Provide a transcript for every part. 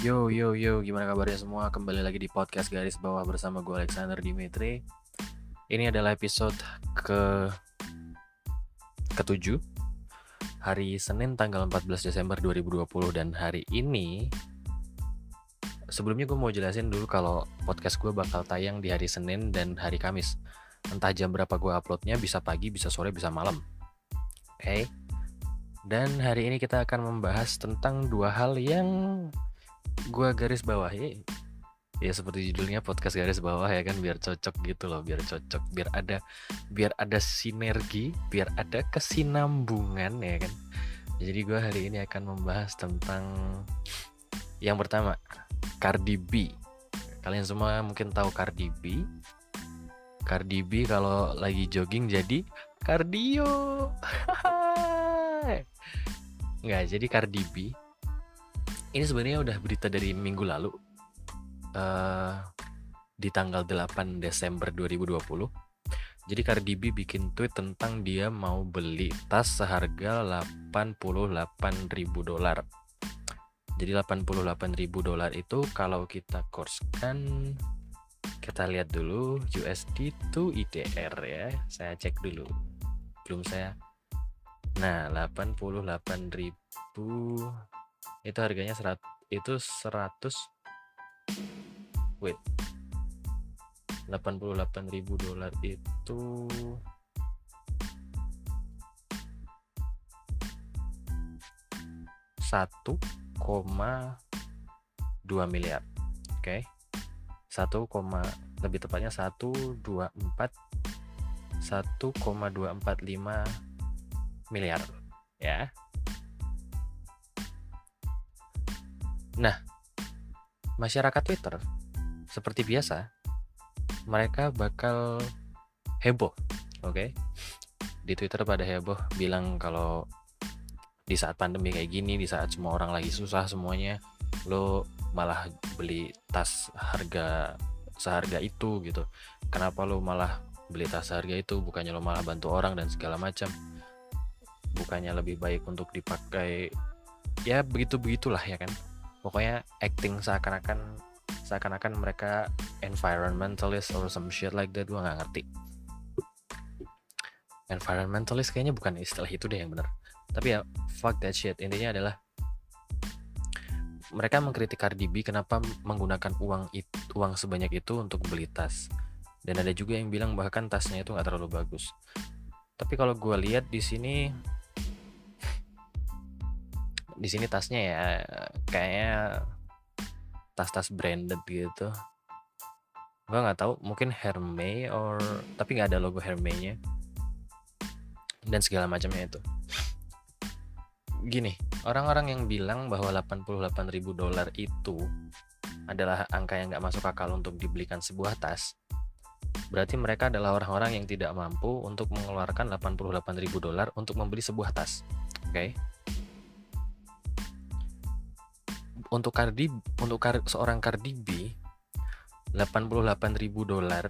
Yo yo yo, gimana kabarnya semua? Kembali lagi di podcast garis bawah bersama gue Alexander Dimitri. Ini adalah episode ke ketujuh hari Senin tanggal 14 Desember 2020 dan hari ini sebelumnya gue mau jelasin dulu kalau podcast gue bakal tayang di hari Senin dan hari Kamis. Entah jam berapa gue uploadnya, bisa pagi, bisa sore, bisa malam. Oke. Okay? Dan hari ini kita akan membahas tentang dua hal yang gue garis bawahi ya seperti judulnya podcast garis bawah ya kan biar cocok gitu loh biar cocok biar ada biar ada sinergi biar ada kesinambungan ya kan. Jadi gue hari ini akan membahas tentang yang pertama Cardi B. Kalian semua mungkin tahu Cardi B. Cardi B kalau lagi jogging jadi kardio nggak jadi Cardi B ini sebenarnya udah berita dari minggu lalu uh, di tanggal 8 Desember 2020 jadi Cardi B bikin tweet tentang dia mau beli tas seharga 88 ribu dolar. Jadi 88 ribu dolar itu kalau kita kurskan kita lihat dulu USD to IDR ya. Saya cek dulu. Belum saya. Nah 88 ribu itu harganya serat itu 100 wait. 88 ribu dolar itu satu koma dua miliar. Oke. Satu koma lebih tepatnya satu dua empat satu koma dua empat lima miliar. Ya Nah, masyarakat Twitter seperti biasa mereka bakal heboh, oke? Okay? Di Twitter pada heboh bilang kalau di saat pandemi kayak gini, di saat semua orang lagi susah semuanya, lo malah beli tas harga seharga itu gitu. Kenapa lo malah beli tas seharga itu? Bukannya lo malah bantu orang dan segala macam. Bukannya lebih baik untuk dipakai ya begitu begitulah ya kan pokoknya acting seakan-akan seakan-akan mereka environmentalist or some shit like that gue nggak ngerti. Environmentalist kayaknya bukan istilah itu deh yang benar tapi ya fuck that shit. Intinya adalah mereka mengkritik Cardi B kenapa menggunakan uang itu, uang sebanyak itu untuk beli tas. Dan ada juga yang bilang bahkan tasnya itu nggak terlalu bagus. Tapi kalau gue lihat di sini di sini tasnya ya kayaknya tas-tas branded gitu. Gue nggak tahu mungkin Hermes or tapi nggak ada logo Hermes-nya dan segala macamnya itu. Gini orang-orang yang bilang bahwa 88 ribu dolar itu adalah angka yang nggak masuk akal untuk dibelikan sebuah tas berarti mereka adalah orang-orang yang tidak mampu untuk mengeluarkan 88 ribu dolar untuk membeli sebuah tas. Oke? okay? Untuk Cardi untuk kar, seorang Cardi B 88 ribu dolar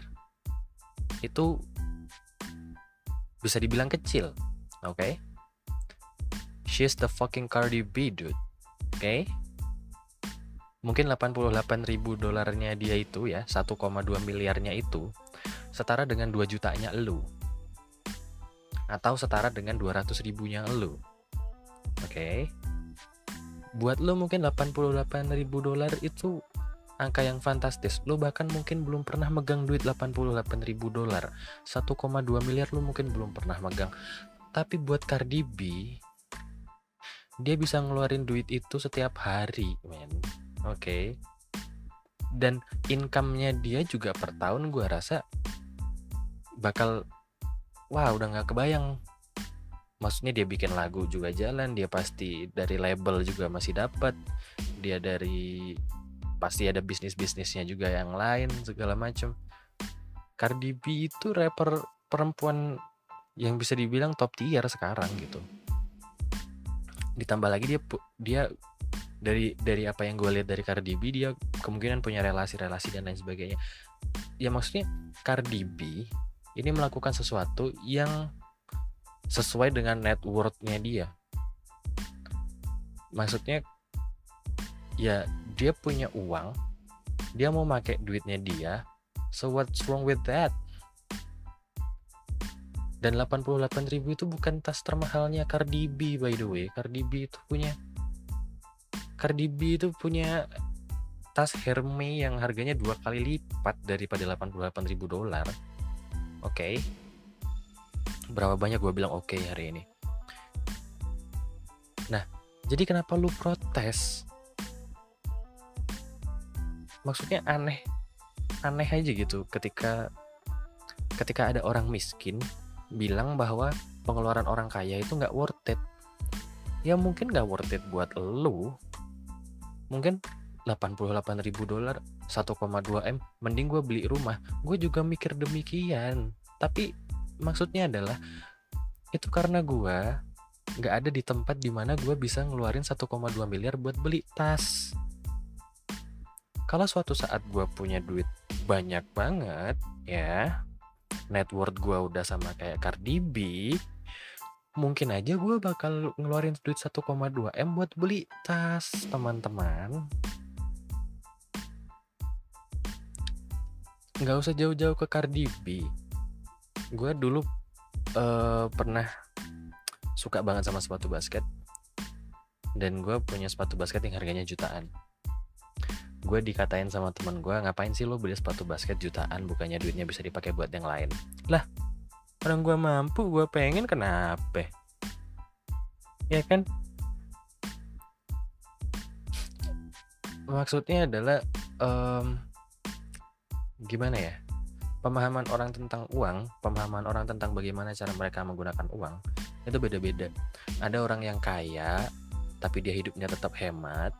itu bisa dibilang kecil oke okay? she's the fucking Cardi B dude oke okay? mungkin 88 ribu dolarnya dia itu ya 1,2 miliarnya itu setara dengan 2 jutanya elu atau setara dengan 200 ribunya elu oke okay? Buat lo mungkin 88 ribu dolar itu angka yang fantastis. Lo bahkan mungkin belum pernah megang duit 88 ribu dolar. 1,2 miliar lo mungkin belum pernah megang. Tapi buat Cardi B dia bisa ngeluarin duit itu setiap hari men. Oke? Okay. dan income-nya dia juga per tahun gue rasa bakal wah udah nggak kebayang maksudnya dia bikin lagu juga jalan dia pasti dari label juga masih dapat. Dia dari pasti ada bisnis bisnisnya juga yang lain segala macam Cardi B itu rapper perempuan yang bisa dibilang top tier sekarang gitu. Ditambah lagi dia dia dari dari apa yang gue lihat dari Cardi B dia kemungkinan punya relasi-relasi dan lain sebagainya. Ya maksudnya Cardi B ini melakukan sesuatu yang sesuai dengan net worth-nya dia. Maksudnya ya dia punya uang dia mau pakai duitnya dia so what's wrong with that dan 88.000 itu bukan tas termahalnya Cardi B by the way Cardi B itu punya Cardi B itu punya tas Hermes yang harganya dua kali lipat daripada 88.000 dolar oke okay. Berapa banyak gue bilang oke okay hari ini. Nah jadi kenapa lu protes? Maksudnya aneh aneh aja gitu ketika ketika ada orang miskin bilang bahwa pengeluaran orang kaya itu nggak worth it. Ya mungkin nggak worth it buat lu. Mungkin 88 ribu dolar 1,2 m mending gue beli rumah. Gue juga mikir demikian. Tapi maksudnya adalah itu karena gue nggak ada di tempat di mana gue bisa ngeluarin 1,2 miliar buat beli tas. Kalau suatu saat gue punya duit banyak banget ya net worth gue udah sama kayak Cardi B mungkin aja gue bakal ngeluarin duit 1,2 M buat beli tas teman-teman. Nggak usah jauh-jauh ke Cardi B gue dulu uh, pernah suka banget sama sepatu basket. Dan gue punya sepatu basket yang harganya jutaan. Gue dikatain sama teman gue ngapain sih lo beli sepatu basket jutaan? Bukannya duitnya bisa dipakai buat yang lain. Lah orang gue mampu gue pengen kenapa? Ya kan? Maksudnya adalah um, gimana ya pemahaman orang tentang uang pemahaman orang tentang bagaimana cara mereka menggunakan uang itu beda-beda. Ada orang yang kaya tapi dia hidupnya tetap hemat.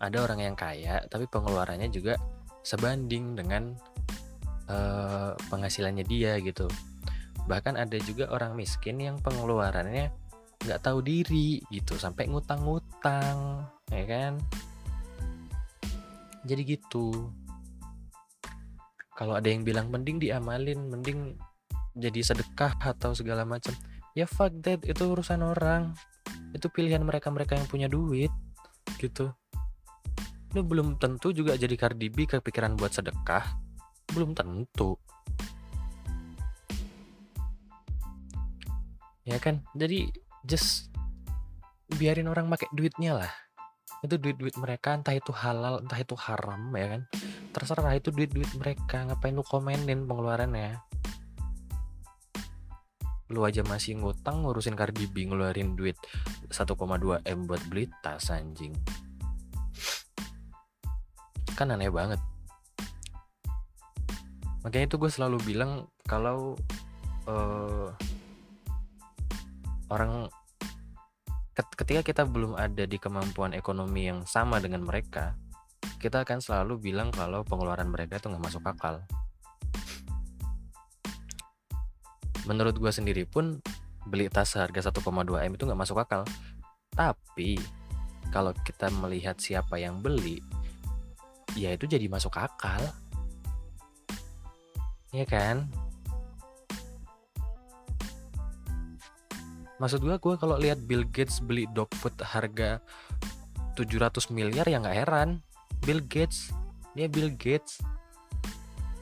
Ada orang yang kaya tapi pengeluarannya juga sebanding dengan uh, penghasilannya dia gitu. Bahkan ada juga orang miskin yang pengeluarannya nggak tahu diri gitu. Sampai ngutang-ngutang ya kan? Jadi gitu kalau ada yang bilang mending diamalin mending jadi sedekah atau segala macam. Ya fuck that itu urusan orang. Itu pilihan mereka mereka yang punya duit gitu. Lu belum tentu juga jadi Cardi B kepikiran buat sedekah. Belum tentu. Ya kan? Jadi just biarin orang pakai duitnya lah. Itu duit-duit mereka entah itu halal entah itu haram ya kan terserah itu duit-duit mereka. Ngapain lu komenin pengeluarannya? Lu aja masih ngutang ngurusin Cardi B ngeluarin duit 1,2 M buat beli tas anjing. Kan aneh banget. Makanya itu gue selalu bilang kalau uh, orang ketika kita belum ada di kemampuan ekonomi yang sama dengan mereka kita akan selalu bilang kalau pengeluaran mereka itu nggak masuk akal. Menurut gue sendiri pun beli tas harga 1,2 m itu nggak masuk akal. Tapi kalau kita melihat siapa yang beli ya itu jadi masuk akal. Ya kan? Maksud gue gue kalau lihat Bill Gates beli food harga 700 miliar ya nggak heran Bill Gates. Dia Bill Gates.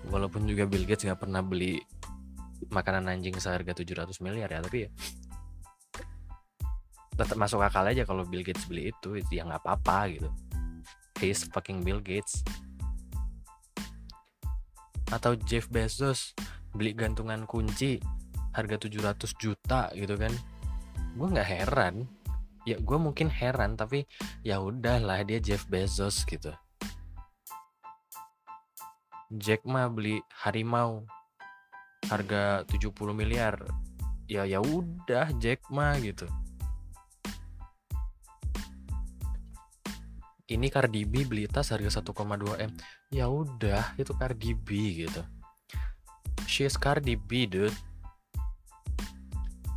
Walaupun juga Bill Gates nggak pernah beli makanan anjing seharga 700 miliar ya tapi ya. Tetap masuk akal aja kalau Bill Gates beli itu ya nggak apa-apa gitu. He's fucking Bill Gates. Atau Jeff Bezos beli gantungan kunci harga 700 juta gitu kan. Gue nggak heran. Ya gue mungkin heran tapi ya udahlah dia Jeff Bezos gitu Jack Ma beli harimau. Harga 70 miliar. Ya ya udah Jack Ma gitu. Ini Cardi B beli tas harga 1,2 m. Ya udah itu Cardi B gitu. She's Cardi B dude.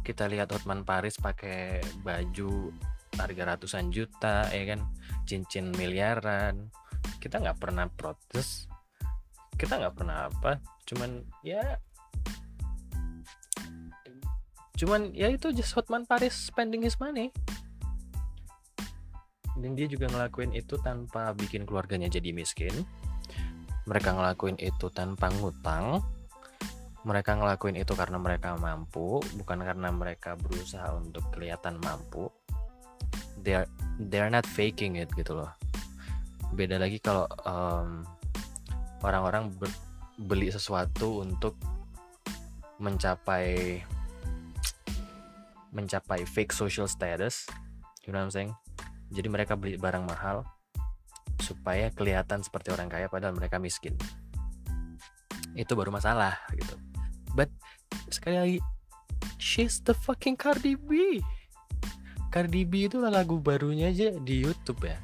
Kita lihat Hotman Paris pakai baju harga ratusan juta ya kan? Cincin miliaran. Kita nggak pernah protes kita nggak pernah apa cuman ya cuman ya itu just Hotman Paris spending his money. Dan dia juga ngelakuin itu tanpa bikin keluarganya jadi miskin. Mereka ngelakuin itu tanpa ngutang. Mereka ngelakuin itu karena mereka mampu bukan karena mereka berusaha untuk kelihatan mampu. They're they're not faking it gitu loh. Beda lagi kalau um, orang-orang beli sesuatu untuk mencapai mencapai fake social status. You know what I'm saying? Jadi mereka beli barang mahal supaya kelihatan seperti orang kaya padahal mereka miskin. Itu baru masalah gitu. But sekali lagi she's the fucking Cardi B. Cardi B itu lagu barunya aja di YouTube ya.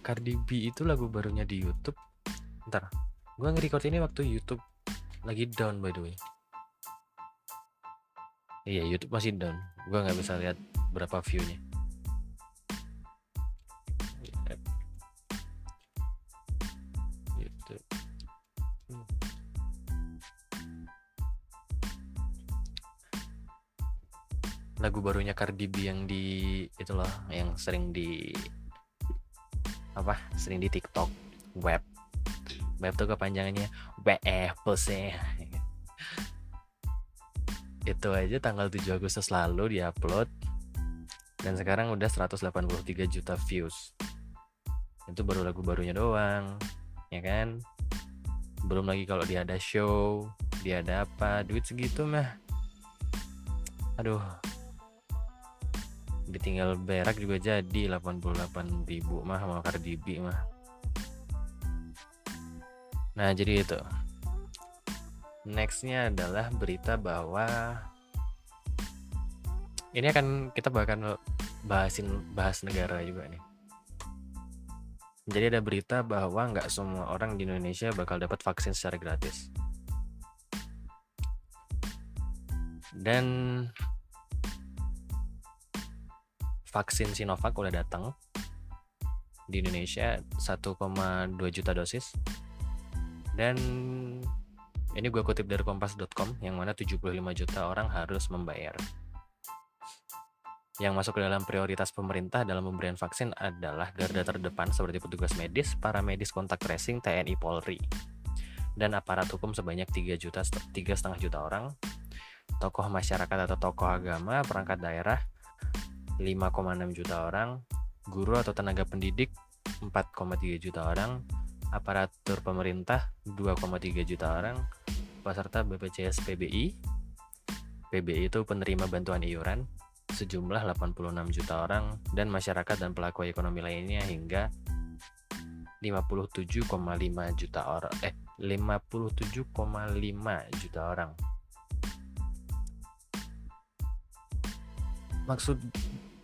Cardi B itu lagu barunya di YouTube ntar gue nge-record ini waktu YouTube lagi down by the way. Iya YouTube masih down. Gue nggak bisa lihat berapa viewnya. Lagu barunya Cardi B yang di itu loh yang sering di apa sering di TikTok web web tuh kepanjangannya WF sih itu aja tanggal 7 Agustus lalu diupload. Dan sekarang udah 183 juta views. Itu baru lagu barunya doang ya kan? Belum lagi kalau dia ada show dia ada apa duit segitu mah. Aduh. Ditinggal berak juga jadi 88 ribu mah mau Cardi B mah nah jadi itu. Nextnya adalah berita bahwa ini akan kita bahkan bahasin bahas negara juga nih. Jadi ada berita bahwa nggak semua orang di Indonesia bakal dapat vaksin secara gratis. Dan vaksin Sinovac udah datang di Indonesia 1,2 juta dosis dan ini gue kutip dari kompas.com yang mana 75 juta orang harus membayar. Yang masuk ke dalam prioritas pemerintah dalam pemberian vaksin adalah garda terdepan seperti petugas medis, para medis kontak tracing, TNI Polri, dan aparat hukum sebanyak 3 juta 3,5 juta orang, tokoh masyarakat atau tokoh agama, perangkat daerah, 5,6 juta orang, guru atau tenaga pendidik 4,3 juta orang, aparatur pemerintah 2,3 juta orang, peserta BPJS PBI, PBI itu penerima bantuan iuran sejumlah 86 juta orang dan masyarakat dan pelaku ekonomi lainnya hingga 57,5 juta orang eh 57,5 juta orang. Maksud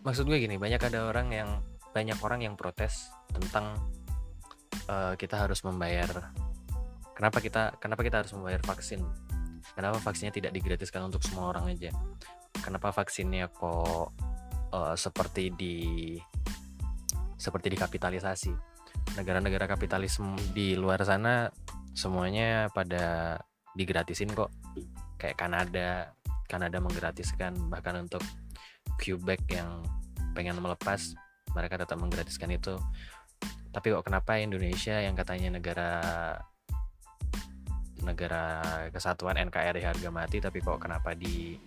maksud gue gini banyak ada orang yang banyak orang yang protes tentang uh, kita harus membayar. Kenapa kita kenapa kita harus membayar vaksin? Kenapa vaksinnya tidak digratiskan untuk semua orang aja? Kenapa vaksinnya kok uh, seperti di seperti dikapitalisasi? Negara-negara kapitalisme di luar sana semuanya pada digratisin kok. Kayak Kanada. Kanada menggratiskan bahkan untuk Quebec yang pengen melepas mereka tetap menggratiskan itu tapi kok kenapa Indonesia yang katanya negara negara kesatuan NKRI harga mati tapi kok kenapa di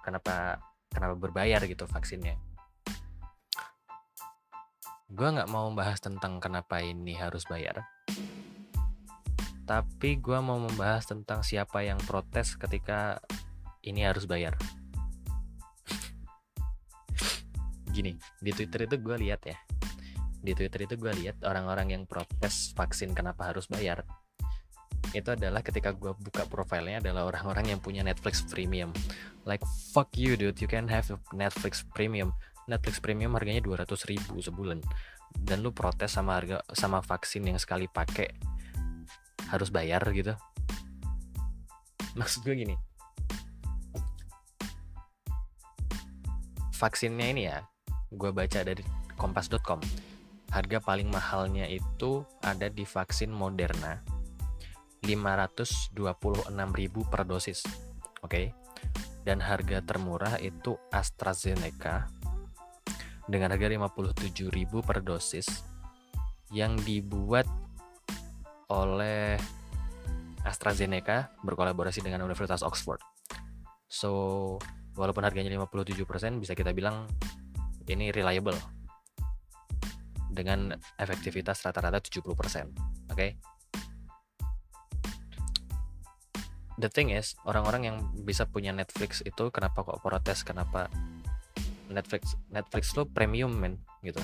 kenapa kenapa berbayar gitu vaksinnya? Gue nggak mau membahas tentang kenapa ini harus bayar. Tapi gue mau membahas tentang siapa yang protes ketika ini harus bayar. Gini di Twitter itu gue lihat ya di Twitter itu gue lihat orang-orang yang protes vaksin kenapa harus bayar. Itu adalah ketika gue buka profilnya adalah orang-orang yang punya Netflix Premium. Like fuck you dude. You can have Netflix Premium. Netflix Premium harganya 200 ribu sebulan. Dan lu protes sama harga sama vaksin yang sekali pakai harus bayar gitu. Maksud gue gini. Vaksinnya ini ya gue baca dari kompas.com harga paling mahalnya itu ada di vaksin Moderna 526.000 per dosis oke okay? dan harga termurah itu AstraZeneca dengan harga 57.000 per dosis yang dibuat oleh AstraZeneca berkolaborasi dengan Universitas Oxford. So, walaupun harganya 57% bisa kita bilang ini reliable dengan efektivitas rata-rata 70%. Oke. Okay? The thing is, orang-orang yang bisa punya Netflix itu kenapa kok protes? Kenapa Netflix Netflix lu premium men gitu.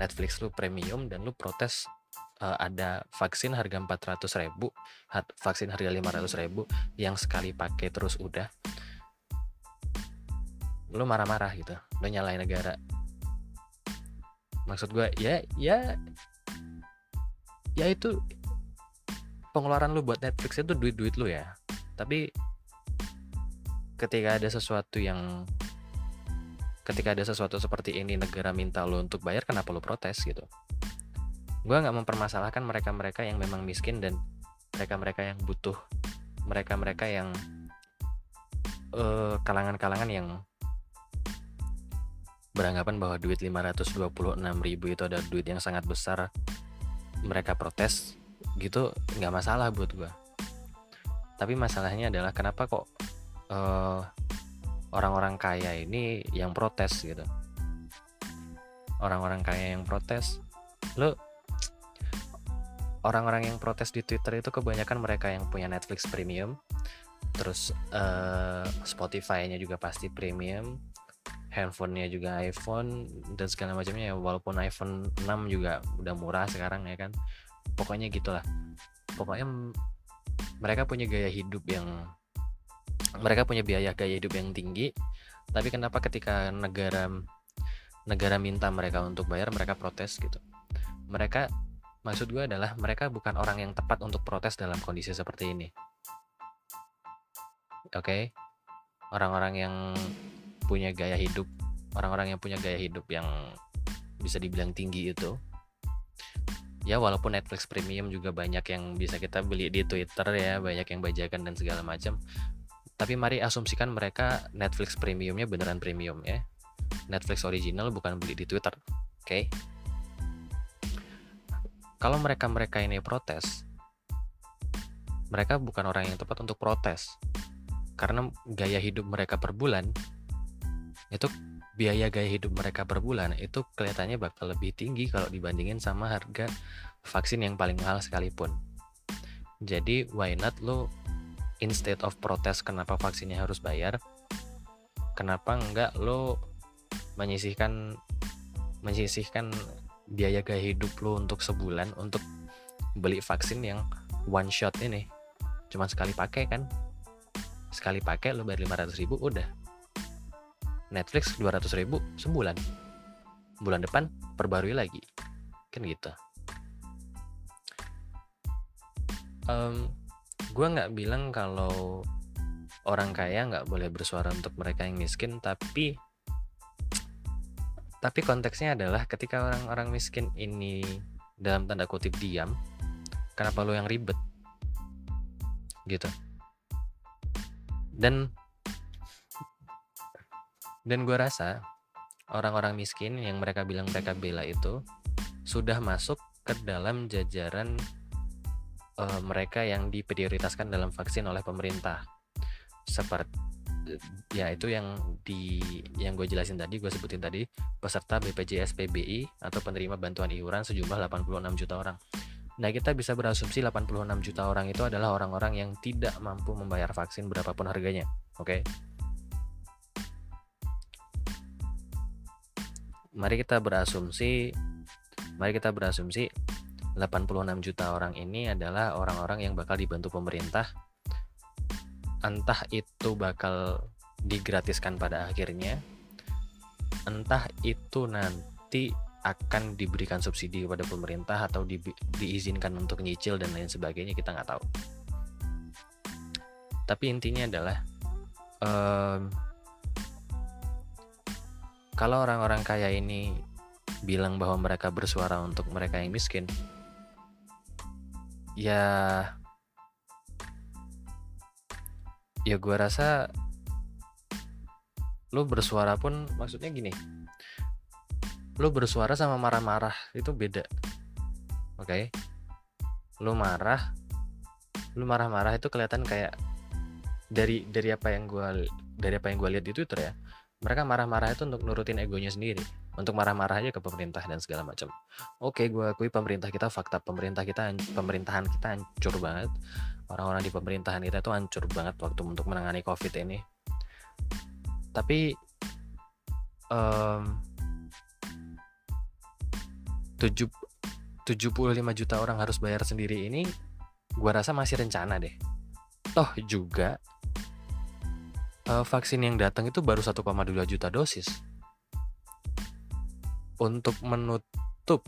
Netflix lu premium dan lu protes uh, ada vaksin harga 400 ribu vaksin harga 500 ribu yang sekali pakai terus udah lu marah-marah gitu lu nyalain negara maksud gue ya ya ya itu pengeluaran lu buat Netflix itu duit-duit lu ya. Tapi ketika ada sesuatu yang ketika ada sesuatu seperti ini negara minta lu untuk bayar kenapa lu protes gitu? Gue nggak mempermasalahkan mereka-mereka yang memang miskin dan mereka-mereka yang butuh mereka-mereka yang kalangan kalangan-kalangan yang beranggapan bahwa duit 526 ribu itu ada duit yang sangat besar. Mereka protes gitu nggak masalah buat gue tapi masalahnya adalah kenapa kok orang orang-orang kaya ini yang protes gitu. Orang-orang kaya yang protes lo orang-orang yang protes di Twitter itu kebanyakan mereka yang punya Netflix premium, terus uh, Spotify-nya juga pasti premium, handphonenya juga iPhone dan segala macamnya ya walaupun iPhone 6 juga udah murah sekarang ya kan. Pokoknya gitulah. Pokoknya mereka punya gaya hidup yang mereka punya biaya gaya hidup yang tinggi, tapi kenapa ketika negara negara minta mereka untuk bayar mereka protes gitu. Mereka Maksud gue adalah mereka bukan orang yang tepat untuk protes dalam kondisi seperti ini. Oke, okay? orang-orang yang punya gaya hidup, orang-orang yang punya gaya hidup yang bisa dibilang tinggi itu, ya walaupun Netflix Premium juga banyak yang bisa kita beli di Twitter ya, banyak yang bajakan dan segala macam. Tapi mari asumsikan mereka Netflix Premiumnya beneran premium ya. Netflix original bukan beli di Twitter, oke? Okay? kalau mereka-mereka ini protes, mereka bukan orang yang tepat untuk protes. Karena gaya hidup mereka per bulan itu biaya gaya hidup mereka per bulan itu kelihatannya bakal lebih tinggi kalau dibandingin sama harga vaksin yang paling mahal sekalipun. Jadi why not lo instead of protes kenapa vaksinnya harus bayar, kenapa enggak lo menyisihkan menyisihkan biaya gaya hidup lo untuk sebulan untuk beli vaksin yang one shot ini? Cuma sekali pakai kan? Sekali pakai lo bayar 500 ribu udah Netflix 200 ribu sebulan bulan depan perbarui lagi kan gitu um, gue nggak bilang kalau orang kaya nggak boleh bersuara untuk mereka yang miskin tapi tapi konteksnya adalah ketika orang-orang miskin ini dalam tanda kutip diam, kenapa lo yang ribet? Gitu. Dan dan gue rasa orang-orang miskin yang mereka bilang mereka bela itu sudah masuk ke dalam jajaran uh, mereka yang diprioritaskan dalam vaksin oleh pemerintah seperti ya itu yang di yang gue jelasin tadi gue sebutin tadi peserta BPJS PBI atau penerima bantuan iuran sejumlah 86 juta orang. Nah kita bisa berasumsi 86 juta orang itu adalah orang-orang yang tidak mampu membayar vaksin berapapun harganya, oke? Okay? Mari kita berasumsi, mari kita berasumsi 86 juta orang ini adalah orang-orang yang bakal dibantu pemerintah. Entah itu bakal digratiskan pada akhirnya entah itu nanti akan diberikan subsidi kepada pemerintah atau di, diizinkan untuk nyicil dan lain sebagainya kita nggak tahu. Tapi intinya adalah um, kalau orang-orang kaya ini bilang bahwa mereka bersuara untuk mereka yang miskin ya ya gue rasa lo bersuara pun maksudnya gini lu bersuara sama marah-marah itu beda oke okay? lu marah lu marah-marah itu kelihatan kayak dari dari apa yang gue dari apa yang gue lihat di twitter ya mereka marah-marah itu untuk nurutin egonya sendiri untuk marah-marah aja ke pemerintah dan segala macam. Oke gue akui pemerintah kita fakta pemerintah kita pemerintahan kita hancur banget. Orang-orang di pemerintahan kita tuh hancur banget waktu untuk menangani covid ini. Tapi um, 7 75 juta orang harus bayar sendiri ini gua rasa masih rencana deh. Toh juga uh, vaksin yang datang itu baru 1,2 juta dosis. Untuk menutup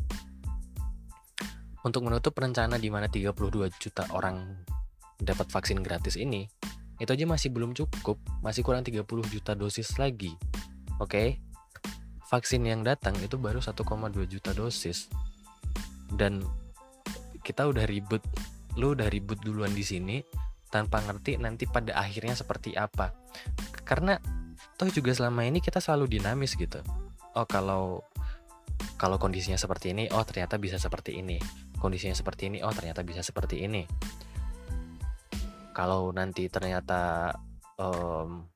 untuk menutup rencana di mana 32 juta orang dapat vaksin gratis ini itu aja masih belum cukup. Masih kurang 30 juta dosis lagi. Oke? Okay? vaksin yang datang itu baru 1,2 juta dosis. Dan kita udah ribut lu udah ribut duluan di sini tanpa ngerti nanti pada akhirnya seperti apa. Karena toh juga selama ini kita selalu dinamis gitu. Oh kalau kalau kondisinya seperti ini oh ternyata bisa seperti ini. Kondisinya seperti ini oh ternyata bisa seperti ini. Kalau nanti ternyata um,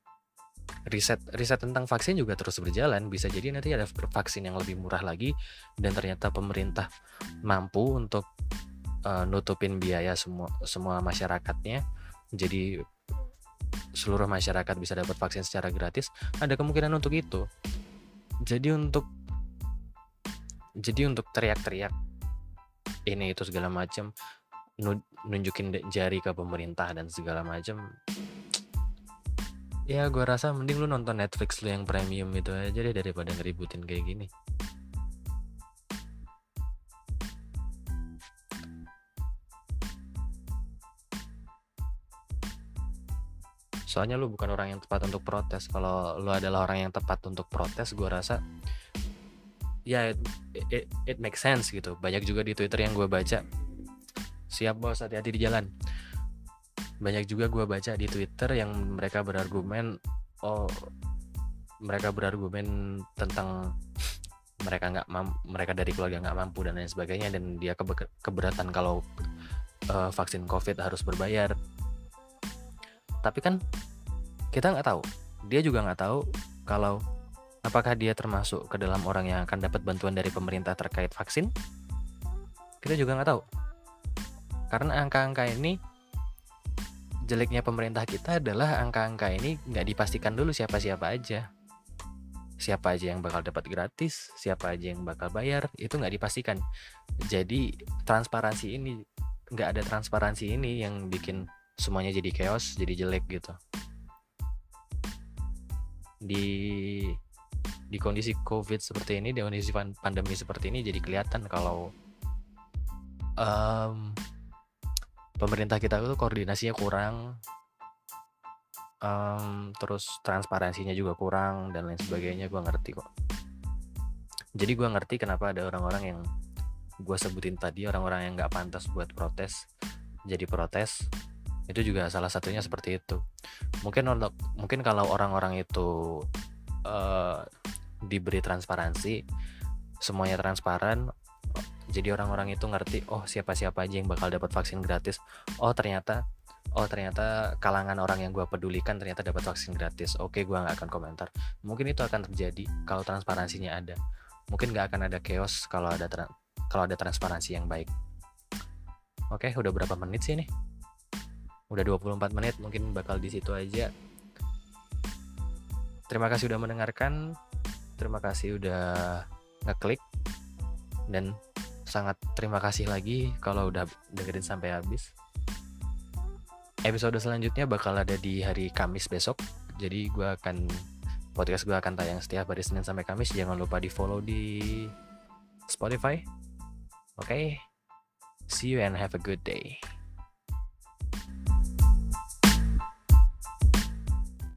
riset riset tentang vaksin juga terus berjalan bisa jadi nanti ada vaksin yang lebih murah lagi dan ternyata pemerintah mampu untuk uh, nutupin biaya semua semua masyarakatnya jadi seluruh masyarakat bisa dapat vaksin secara gratis ada kemungkinan untuk itu. Jadi untuk jadi untuk teriak-teriak ini itu segala macam nunjukin jari ke pemerintah dan segala macam ya gue rasa mending lu nonton Netflix lu yang premium itu aja deh daripada ngeributin kayak gini soalnya lu bukan orang yang tepat untuk protes. Kalau lu adalah orang yang tepat untuk protes gue rasa ya it, it, it makes sense gitu. Banyak juga di twitter yang gue baca. Siap bos hati-hati di jalan. Banyak juga gue baca di twitter yang mereka berargumen oh mereka berargumen tentang mereka nggak mereka dari keluarga nggak mampu dan lain sebagainya dan dia ke keberatan kalau uh, vaksin covid harus berbayar. Tapi kan kita nggak tahu. Dia juga nggak tahu kalau apakah dia termasuk ke dalam orang yang akan dapat bantuan dari pemerintah terkait vaksin? Kita juga nggak tahu. Karena angka-angka ini jeleknya pemerintah kita adalah angka-angka ini nggak dipastikan dulu siapa-siapa aja. Siapa aja yang bakal dapat gratis siapa aja yang bakal bayar itu nggak dipastikan. Jadi transparansi ini nggak ada transparansi ini yang bikin semuanya jadi chaos jadi jelek gitu di di kondisi covid seperti ini di kondisi pandemi seperti ini jadi kelihatan kalau um, pemerintah kita itu koordinasinya kurang um, terus transparansinya juga kurang dan lain sebagainya. Gue ngerti kok. Jadi gue ngerti kenapa ada orang-orang yang gue sebutin tadi orang-orang yang nggak pantas buat protes jadi protes itu juga salah satunya seperti itu. Mungkin untuk mungkin kalau orang-orang itu uh, diberi transparansi semuanya transparan jadi orang-orang itu ngerti oh siapa-siapa aja yang bakal dapat vaksin gratis. Oh ternyata oh ternyata kalangan orang yang gue pedulikan ternyata dapat vaksin gratis. Oke gue nggak akan komentar. Mungkin itu akan terjadi kalau transparansinya ada. Mungkin nggak akan ada chaos kalau ada kalau ada transparansi yang baik. Oke udah berapa menit sih nih udah 24 menit mungkin bakal di situ aja terima kasih udah mendengarkan terima kasih udah ngeklik dan sangat terima kasih lagi kalau udah dengerin sampai habis. Episode selanjutnya bakal ada di hari Kamis besok. Jadi gue akan podcast gue akan tayang setiap hari Senin sampai Kamis. Jangan lupa di follow di Spotify. Oke, okay? see you and have a good day.